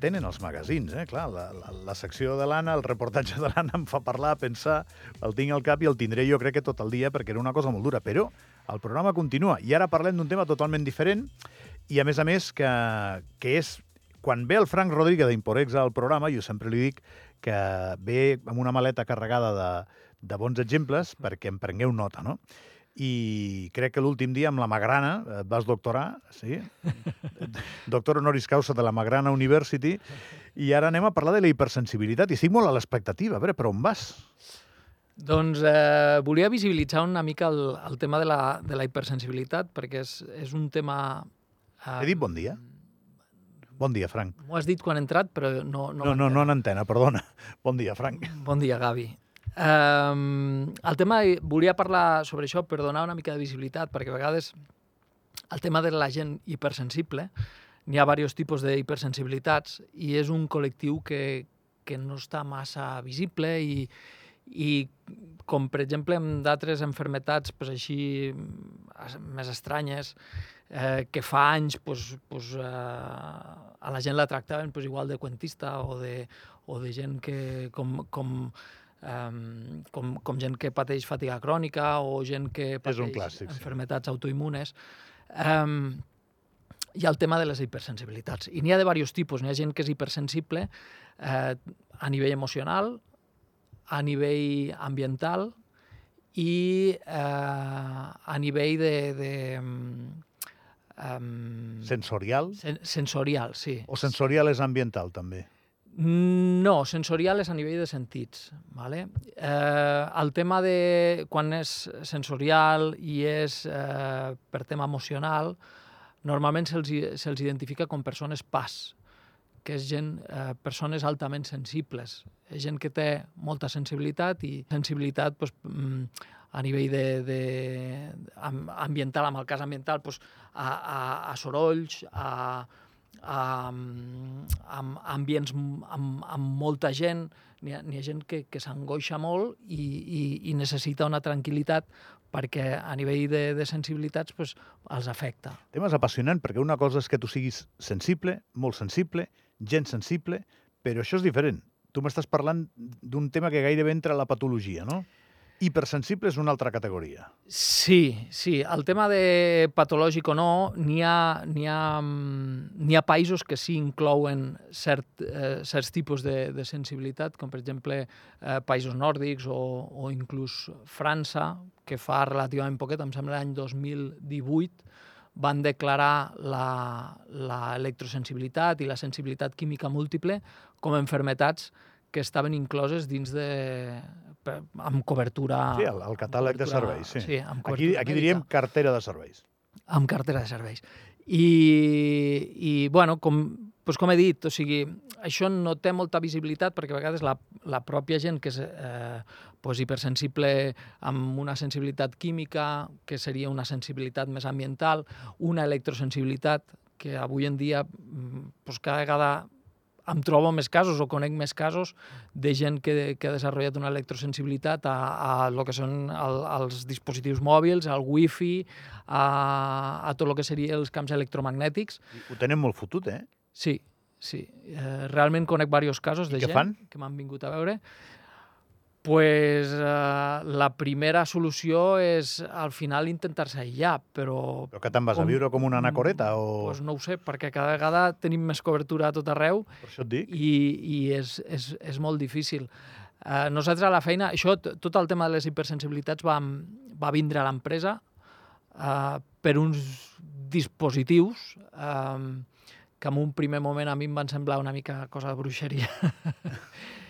tenen els magazins, eh? Clar, la, la, la secció de l'Anna, el reportatge de l'Anna em fa parlar, pensar, el tinc al cap i el tindré jo crec que tot el dia perquè era una cosa molt dura, però el programa continua i ara parlem d'un tema totalment diferent i a més a més que, que és quan ve el Frank Rodríguez d'Imporex al programa, jo sempre li dic que ve amb una maleta carregada de, de bons exemples perquè em prengueu nota, no? I crec que l'últim dia amb la Magrana et vas doctorar, sí? Doctor honoris causa de la Magrana University, i ara anem a parlar de la hipersensibilitat, i estic molt a l'expectativa. A veure, però on vas? Doncs eh, volia visibilitzar una mica el, el tema de la, de la hipersensibilitat, perquè és, és un tema... Eh, He dit bon dia? Bon dia, Frank. M'ho has dit quan he entrat, però no... No, no, no, no en antena, perdona. Bon dia, Frank. Bon dia, Gavi. Um, el tema, volia parlar sobre això per donar una mica de visibilitat, perquè a vegades el tema de la gent hipersensible, n'hi ha diversos tipus d'hipersensibilitats i és un col·lectiu que, que no està massa visible i, i com per exemple amb d'altres enfermetats pues, així més estranyes, eh, que fa anys pues, pues, eh, a la gent la tractaven pues, igual de cuentista o de, o de gent que com, com um, com, com gent que pateix fatiga crònica o gent que pateix clàssic, enfermetats sí. autoimmunes. Um, hi ha el tema de les hipersensibilitats. I n'hi ha de diversos tipus. N'hi ha gent que és hipersensible eh, a nivell emocional, a nivell ambiental i eh, a nivell de... de um, sensorial? Sen sensorial, sí. O sensorial és ambiental, també? No, sensorial és a nivell de sentits. Vale? Eh, el tema de quan és sensorial i és eh, per tema emocional, normalment se'ls se, identifica com persones pas, que és gent, eh, persones altament sensibles. És gent que té molta sensibilitat i sensibilitat pues, mm, a nivell de, de, ambiental, amb el cas ambiental, pues, a, a, a sorolls, a, amb, amb ambients amb, amb molta gent, n'hi ha, ha gent que, que s'angoixa molt i, i, i necessita una tranquil·litat perquè a nivell de, de sensibilitats pues, els afecta. Temes apassionant, perquè una cosa és que tu siguis sensible, molt sensible, gent sensible, però això és diferent. Tu m'estàs parlant d'un tema que gairebé entra a la patologia, no? Hipersensible és una altra categoria. Sí, sí. El tema de patològic o no, n'hi ha, ha, ha països que sí inclouen cert, eh, certs tipus de, de sensibilitat, com per exemple eh, països nòrdics o, o inclús França, que fa relativament poquet, em sembla l'any 2018, van declarar l'electrosensibilitat i la sensibilitat química múltiple com a enfermetats que estaven incloses dins de amb cobertura... Sí, el, el catàleg de serveis, sí. sí amb aquí, aquí diríem cartera de serveis. Amb cartera de serveis. I, i bueno, com, doncs com he dit, o sigui, això no té molta visibilitat perquè a vegades la, la pròpia gent que és eh, doncs hipersensible amb una sensibilitat química, que seria una sensibilitat més ambiental, una electrosensibilitat, que avui en dia doncs cada vegada em trobo més casos o conec més casos de gent que, que ha desenvolupat una electrosensibilitat a, a lo que són el, els dispositius mòbils, al wifi, a, a tot el que seria els camps electromagnètics. Ho tenen molt fotut, eh? Sí, sí. Eh, realment conec diversos casos I de gent fan? que m'han vingut a veure pues, uh, la primera solució és al final intentar-se aïllar, però... Però que te'n vas com, a viure com una anacoreta? O... Pues no ho sé, perquè cada vegada tenim més cobertura a tot arreu per això et dic. i, i és, és, és molt difícil. Uh, nosaltres a la feina, això, tot el tema de les hipersensibilitats va, va vindre a l'empresa uh, per uns dispositius uh, que en un primer moment a mi em van semblar una mica cosa de bruixeria.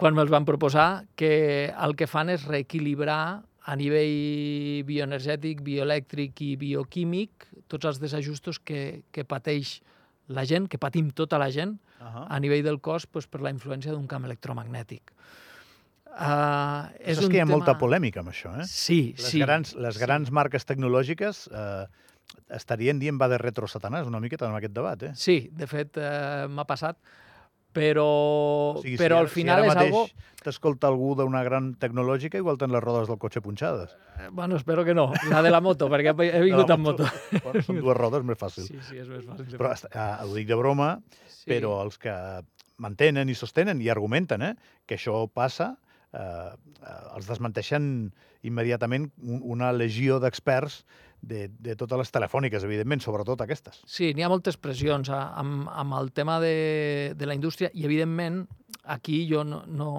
quan me'ls van proposar, que el que fan és reequilibrar a nivell bioenergètic, bioelèctric i bioquímic tots els desajustos que, que pateix la gent, que patim tota la gent, uh -huh. a nivell del cos pues, per la influència d'un camp electromagnètic. Uh, és, és que hi ha tema... molta polèmica amb això, eh? Sí, les sí. Grans, les sí. grans marques tecnològiques uh, estarien dient va de retro satanàs una miqueta en aquest debat, eh? Sí, de fet, uh, m'ha passat però, O sigui, però si al final si és algo... t'escolta algú d'una gran tecnològica, igual ten les rodes del cotxe punxades. Eh, Bueno, espero que no, la de la moto, perquè he vingut amb moto. Bueno, són dues rodes, més fàcil. Sí, sí, és més fàcil. Però eh, ho dic de broma, Sí. però els que mantenen i sostenen i argumenten eh, que això passa, eh, eh, els desmenteixen immediatament un, una legió d'experts de, de totes les telefòniques, evidentment, sobretot aquestes. Sí, n'hi ha moltes pressions a, amb, amb el tema de, de la indústria i, evidentment, aquí jo no, no,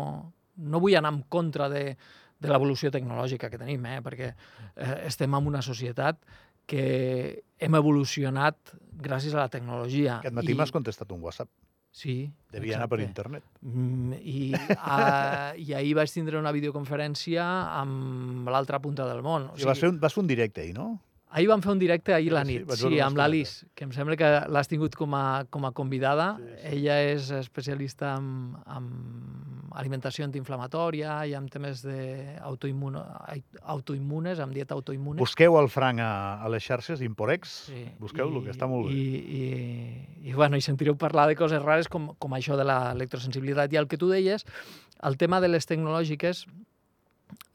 no vull anar en contra de, de l'evolució tecnològica que tenim, eh? perquè eh, estem en una societat que hem evolucionat gràcies a la tecnologia. Aquest matí m'has contestat un WhatsApp. Sí, Devia anar per exacte. internet. Mm, i, a, I ahir vaig tindre una videoconferència amb l'altra punta del món. O sigui, vas, fer un, vas fer un directe ahir, no? Ahir vam fer un directe ahir a la Sí, nit, sí, unes amb l'Alice, que em sembla que l'has tingut com a, com a convidada. Sí, sí. Ella és especialista en, en alimentació antiinflamatòria i en temes d'autoimmunes, amb dieta autoimmune. Busqueu el Frank a, a les xarxes, Imporex, Sí, busqueu-lo, que està molt bé. I, i, i, bueno, i sentireu parlar de coses rares com, com això de l'electrosensibilitat. I el que tu deies, el tema de les tecnològiques,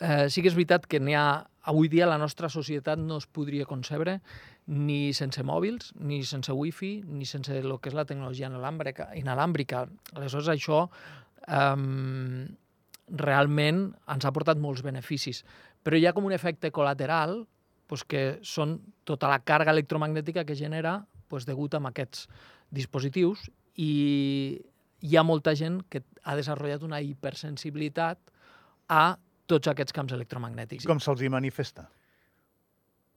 eh, sí que és veritat que n'hi ha... Avui dia la nostra societat no es podria concebre ni sense mòbils, ni sense wifi, ni sense el que és la tecnologia inalàmbrica. inalàmbrica. Aleshores, això eh, realment ens ha portat molts beneficis. Però hi ha com un efecte col·lateral pues, que són tota la càrrega electromagnètica que genera pues, degut a aquests dispositius i hi ha molta gent que ha desenvolupat una hipersensibilitat a tots aquests camps electromagnètics. Com se'ls hi manifesta?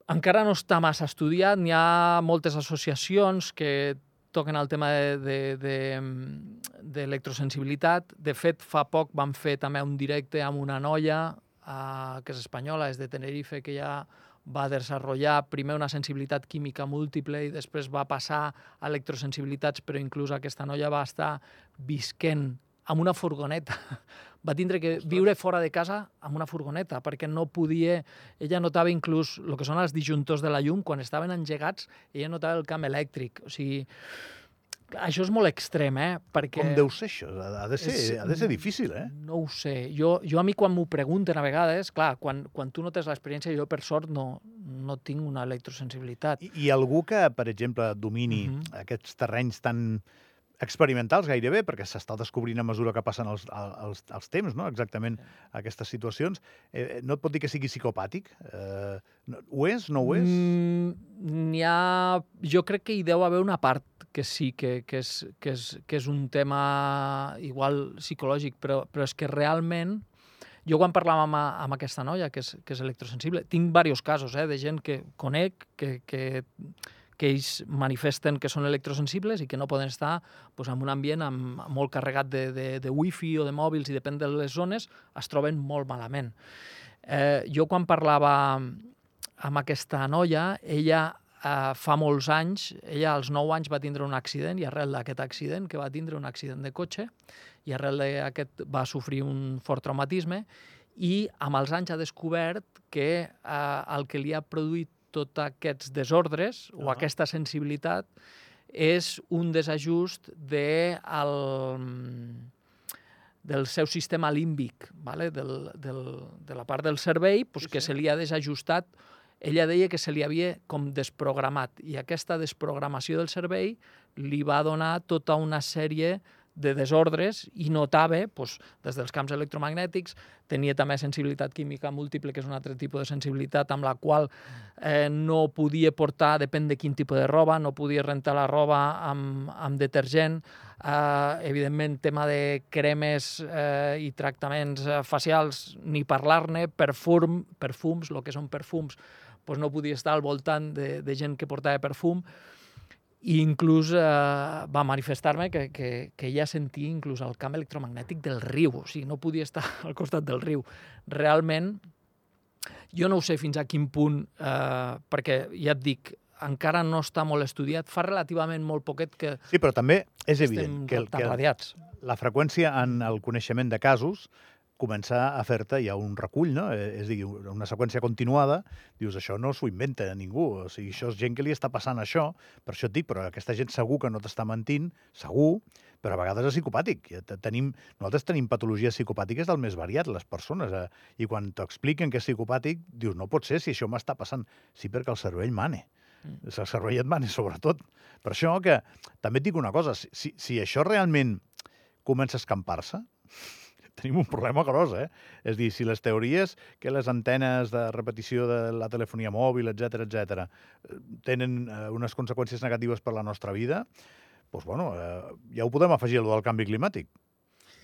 Encara no està massa estudiat, n'hi ha moltes associacions que toquen el tema d'electrosensibilitat. De, de, de, de fet, fa poc van fer també un directe amb una noia uh, que és espanyola, és de Tenerife, que ja va desenvolupar primer una sensibilitat química múltiple i després va passar a electrosensibilitats, però inclús aquesta noia va estar visquent amb una furgoneta. Va tindre que viure fora de casa amb una furgoneta perquè no podia... Ella notava inclús el que són els disjuntors de la llum, quan estaven engegats, ella notava el camp elèctric. O sigui, això és molt extrem, eh? Perquè... Com deu ser això? Ha de ser, És- ha de ser difícil, eh? No ho sé. Jo, jo a mi quan m'ho pregunten a vegades, clar, quan, quan tu no tens l'experiència, jo per sort no, no tinc una electrosensibilitat. I, I algú que, per exemple, domini Mhm. aquests terrenys tan experimentals gairebé, perquè s'està descobrint a mesura que passen els, els, els temps, no? exactament aquestes situacions, eh, no et pot dir que sigui psicopàtic? Eh, ho és? No ho és? Mm, ha... Jo crec que hi deu haver una part que sí, que, que, és, que, és, que és un tema igual psicològic, però, però és que realment jo quan parlàvem amb, amb aquesta noia, que és, que és electrosensible, tinc diversos casos eh, de gent que conec, que, que, que ells manifesten que són electrosensibles i que no poden estar doncs, en un ambient amb, molt carregat de, de, de wifi o de mòbils i depèn de les zones, es troben molt malament. Eh, jo quan parlava amb aquesta noia, ella eh, fa molts anys, ella als 9 anys va tindre un accident i arrel d'aquest accident, que va tindre un accident de cotxe, i arrel d'aquest va sofrir un fort traumatisme i amb els anys ha descobert que eh, el que li ha produït tots aquests desordres o Ah. aquesta sensibilitat és un desajust de el, del seu sistema límbic, vale? del, del, de la part del cervell, pues, Sí, que sí. se li ha desajustat. Ella deia que se li havia com desprogramat i aquesta desprogramació del cervell li va donar tota una sèrie de desordres i notava, doncs, des dels camps electromagnètics, tenia també sensibilitat química múltiple, que és un altre tipus de sensibilitat amb la qual eh, no podia portar, depèn de quin tipus de roba, no podia rentar la roba amb, amb detergent, eh, evidentment tema de cremes eh, i tractaments eh, facials, ni parlar-ne, perfum, perfums, el que són perfums, doncs no podia estar al voltant de, de gent que portava perfum, i inclús eh, va manifestar-me que, que, que ella sentia inclús el camp electromagnètic del riu, o sigui, no podia estar al costat del riu. Realment, jo no ho sé fins a quin punt, eh, perquè ja et dic, encara no està molt estudiat, fa relativament molt poquet que Sí, però també és evident que, el, que la freqüència en el coneixement de casos comença a fer-te ja un recull, no? Eh, És a dir, una seqüència continuada, dius, això no s'ho inventa ningú, o sigui, això és gent que li està passant això, per això et dic, però aquesta gent segur que no t'està mentint, segur, però a vegades és psicopàtic. Tenim, nosaltres tenim patologies psicopàtiques del més variat, les persones, eh? i quan t'expliquen que és psicopàtic, dius, no pot ser si això m'està passant. Sí, perquè el cervell mane. Mm. El cervell et mane, sobretot. Per això que, també et dic una cosa, si, si això realment comença a escampar-se, tenim un problema gros, eh? És dir, si les teories que les antenes de repetició de la telefonia mòbil, etc etc, tenen eh, unes conseqüències negatives per la nostra vida, doncs, bueno, eh, ja ho podem afegir, al del canvi climàtic.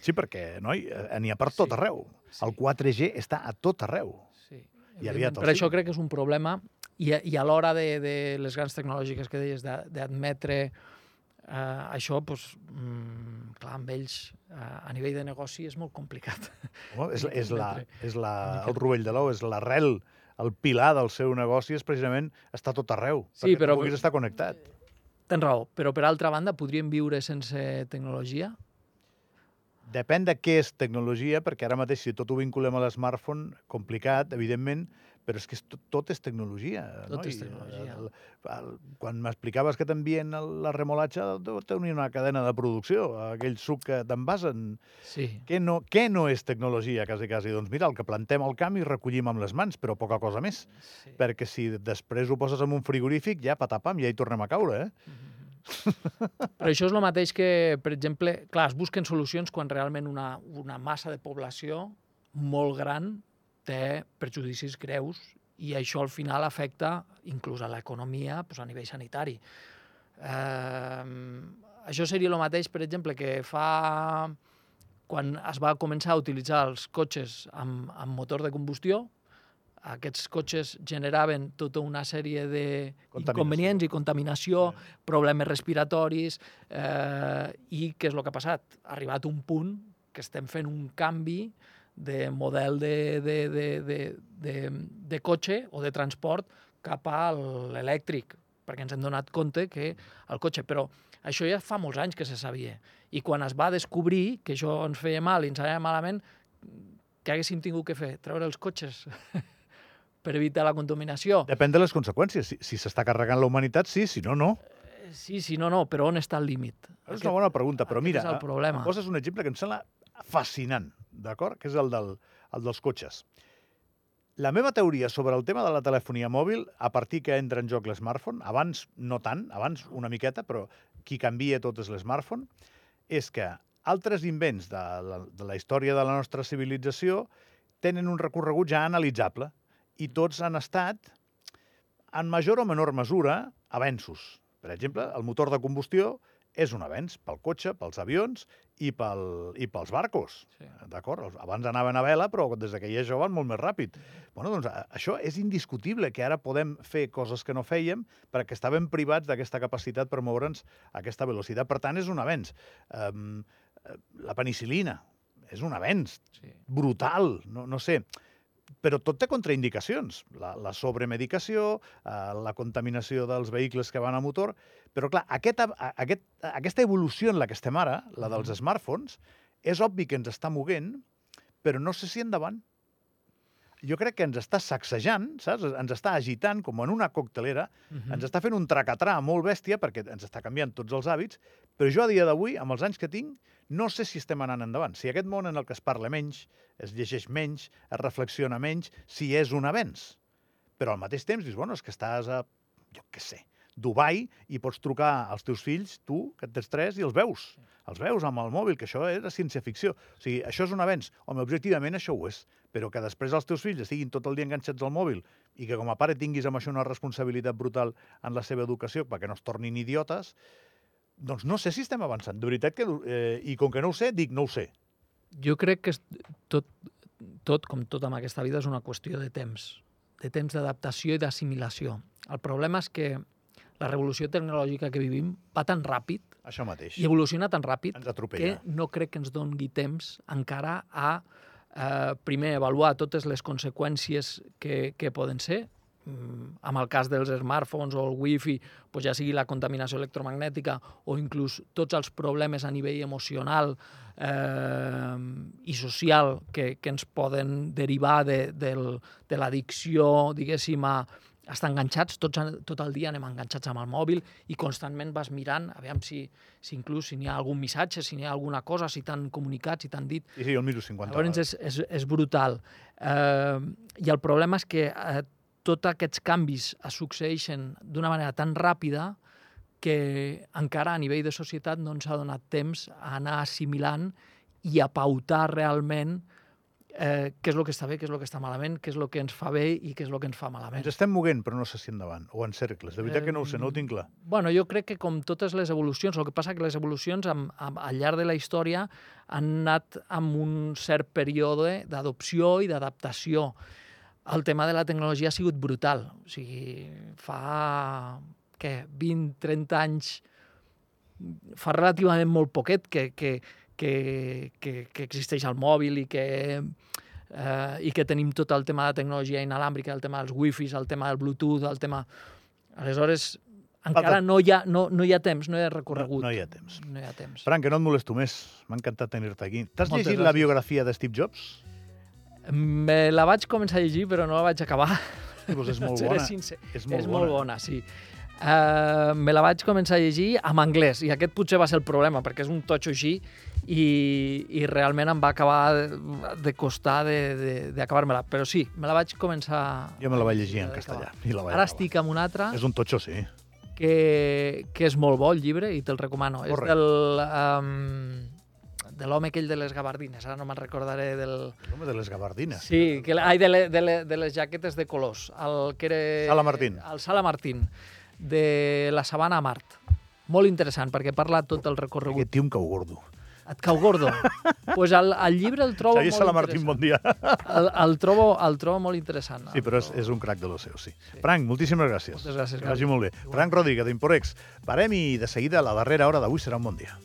Sí, perquè, noi, eh, n'hi ha per tot Sí, arreu. sí. El 4G està a tot arreu. Sí. I aviat Per això crec que és un problema i, i a l'hora de, de les grans tecnològiques que deies de- d'admetre eh, això, doncs, mm, clar, amb ells eh, a nivell de negoci és molt complicat. Home, és, és, la, és la, el rovell de l'ou, és l'arrel, el pilar del seu negoci és precisament estar tot arreu, Sí, perquè però- tu puguis estar connectat. Tens raó, però per altra banda podríem viure sense tecnologia? Depèn de què és tecnologia, perquè ara mateix si tot ho vinculem a l'smartphone, complicat, evidentment, però és que és tot, tot és tecnologia. Tot no? és I, tecnologia. El, el, quan m'explicaves que t'envien el- la remolatxa, deu tenir una cadena de producció, aquell suc que t'envasen. Sí. Què no, què no és tecnologia, quasi, quasi? Doncs mira, el que plantem al camp i recollim amb les mans, però poca cosa més. sí. Perquè si després ho poses en un frigorífic, ja patapam, ja hi tornem a caure, eh? Però això és el mateix que, per exemple, clar, es busquen solucions quan realment una, una massa de població molt gran té perjudicis greus i això al final afecta inclús a l'economia doncs, a nivell sanitari. Eh, això seria el mateix, per exemple, que fa quan es va començar a utilitzar els cotxes amb, amb motor de combustió, aquests cotxes generaven tota una sèrie d'inconvenients i contaminació, problemes respiratoris, eh, i què és el que ha passat? Ha arribat un punt que estem fent un canvi de model de, de, de, de, de, de cotxe o de transport cap a l'elèctric, perquè ens hem donat compte que el cotxe... Però això ja fa molts anys que se sabia. I quan es va descobrir que això ens feia mal i ens anava malament, què haguéssim tingut que fer? Treure els cotxes per evitar la contaminació? Depèn de les conseqüències. Si si s'està carregant la humanitat, sí, si no, no. Sí, sí, no, no, però on està el límit? És una bona pregunta, però mira, és el problema. em poses un exemple que em sembla fascinant, d'acord? Que és el, del, el dels cotxes. La meva teoria sobre el tema de la telefonia mòbil, a partir que entra en joc l'smartphone, abans no tant, abans una miqueta, però qui canvia tot és l'smartphone, és que altres invents de la, de la història de la nostra civilització tenen un recorregut ja analitzable i tots han estat, en major o menor mesura, avenços. Per exemple, el motor de combustió és un avenç pel cotxe, pels avions i, pel, i pels barcos. Sí. D'acord? Abans anaven a vela, però des que hi ha això van molt més ràpid. Bueno, doncs això és indiscutible, que ara podem fer coses que no fèiem perquè estàvem privats d'aquesta capacitat per moure'ns a aquesta velocitat. Per tant, és un avenç. Um, la penicilina és un avenç Sí. brutal, no, no sé. Però tot té contraindicacions. La, la sobremedicació, eh, la contaminació dels vehicles que van a motor... Però, clar, aquest, a- aquest, aquesta evolució en la que estem ara, la dels smartphones, és obvi que ens està moguent, però no sé si endavant. Jo crec que ens està sacsejant, saps? Ens està agitant, com en una coctelera, Mhm. ens està fent un tracatrà molt bèstia perquè ens està canviant tots els hàbits, però jo a dia d'avui, amb els anys que tinc, no sé si estem anant endavant. Si aquest món en el que es parla menys, es llegeix menys, es reflexiona menys, si és un avenç. Però al mateix temps dius, bueno, és que estàs a, jo què sé, Dubai i pots trucar als teus fills, tu, que en tens tres, i els veus. Els veus amb el mòbil, que això era ciència-ficció. O sigui, això és un avenç. Home, objectivament això ho és. Però que després els teus fills estiguin tot el dia enganxats al mòbil i que com a pare tinguis amb això una responsabilitat brutal en la seva educació perquè no es tornin idiotes, doncs no sé si estem avançant. De veritat que... Eh, I com que no ho sé, dic no ho sé. Jo crec que tot, tot, com tot amb aquesta vida, és una qüestió de temps, de temps d'adaptació i d'assimilació. El problema és que la revolució tecnològica que vivim va tan ràpid Això mateix. i evoluciona tan ràpid que no crec que ens doni temps encara a, eh, primer, avaluar totes les conseqüències que, que poden ser, mm, amb el cas dels smartphones o el wifi, doncs ja sigui la contaminació electromagnètica o inclús tots els problemes a nivell emocional eh, i social que, que ens poden derivar de, del, de l'addicció, diguéssim, a, estar enganxats, tots, tot el dia anem enganxats amb el mòbil i constantment vas mirant, aviam si, si inclús si n'hi ha algun missatge, si n'hi ha alguna cosa, si t'han comunicat, si t'han dit. Sí, sí, jo el miro 50 Llavors és, és, és brutal. Eh, I el problema és que eh, tots aquests canvis es succeeixen d'una manera tan ràpida que encara a nivell de societat no ens ha donat temps a anar assimilant i a pautar realment eh, què és el que està bé, què és el que està malament, què és el que ens fa bé i què és el que ens fa malament. Ens estem moguent, però no sé si endavant, o en cercles. De veritat que no ho sé, no ho tinc clar. Bueno, jo crec que com totes les evolucions, el que passa que les evolucions amb, amb, al llarg de la història han anat amb un cert període d'adopció i d'adaptació. El tema de la tecnologia ha sigut brutal. O sigui, fa què, 20, 30 anys, fa relativament molt poquet que, que, que, que, que existeix el mòbil i que, eh, i que tenim tot el tema de tecnologia inalàmbrica, el tema dels wifis, el tema del bluetooth, el tema... Aleshores, encara no hi ha, no, no hi ha temps, no hi ha recorregut. No, no hi ha temps. No hi ha temps. Frank, que no et molesto més. M'ha encantat tenir-te aquí. T'has llegit la gràcies. biografia de Steve Jobs? Me la vaig començar a llegir, però no la vaig acabar. Sí, doncs és molt bona. sincer. És molt és bona. molt bona, sí. Uh, me la vaig començar a llegir en anglès, i aquest potser va ser el problema, perquè és un totxo així, i, i realment em va acabar de, de costar d'acabar-me-la. Però sí, me la vaig començar... Jo me la vaig llegir en castellà. I la vaig Ara acabar. estic amb un altre És un totxo, sí. que, que és molt bo, el llibre, i te'l recomano. Correcte. És del... Um, de l'home aquell de les gabardines, ara no me'n recordaré del... L'home de les gabardines. Sí, que, ai, de, le, de, le, de les jaquetes de colors. El que era... Sala Martín. El Sala Martín, de la sabana a Mart. Molt interessant, perquè parla tot el recorregut. Aquest tio em cau gordo. Et cau gordo? Pues el, el llibre el trobo Xavier molt Sala Martín, bon dia. El, el, trobo, el trobo molt interessant. Sí, però és, és un crac de lo seu, sí. Frank, moltíssimes gràcies. Moltes gràcies, Que vagi molt bé. Frank Rodríguez, d'Imporex. Parem i de seguida la darrera hora d'avui serà un bon dia.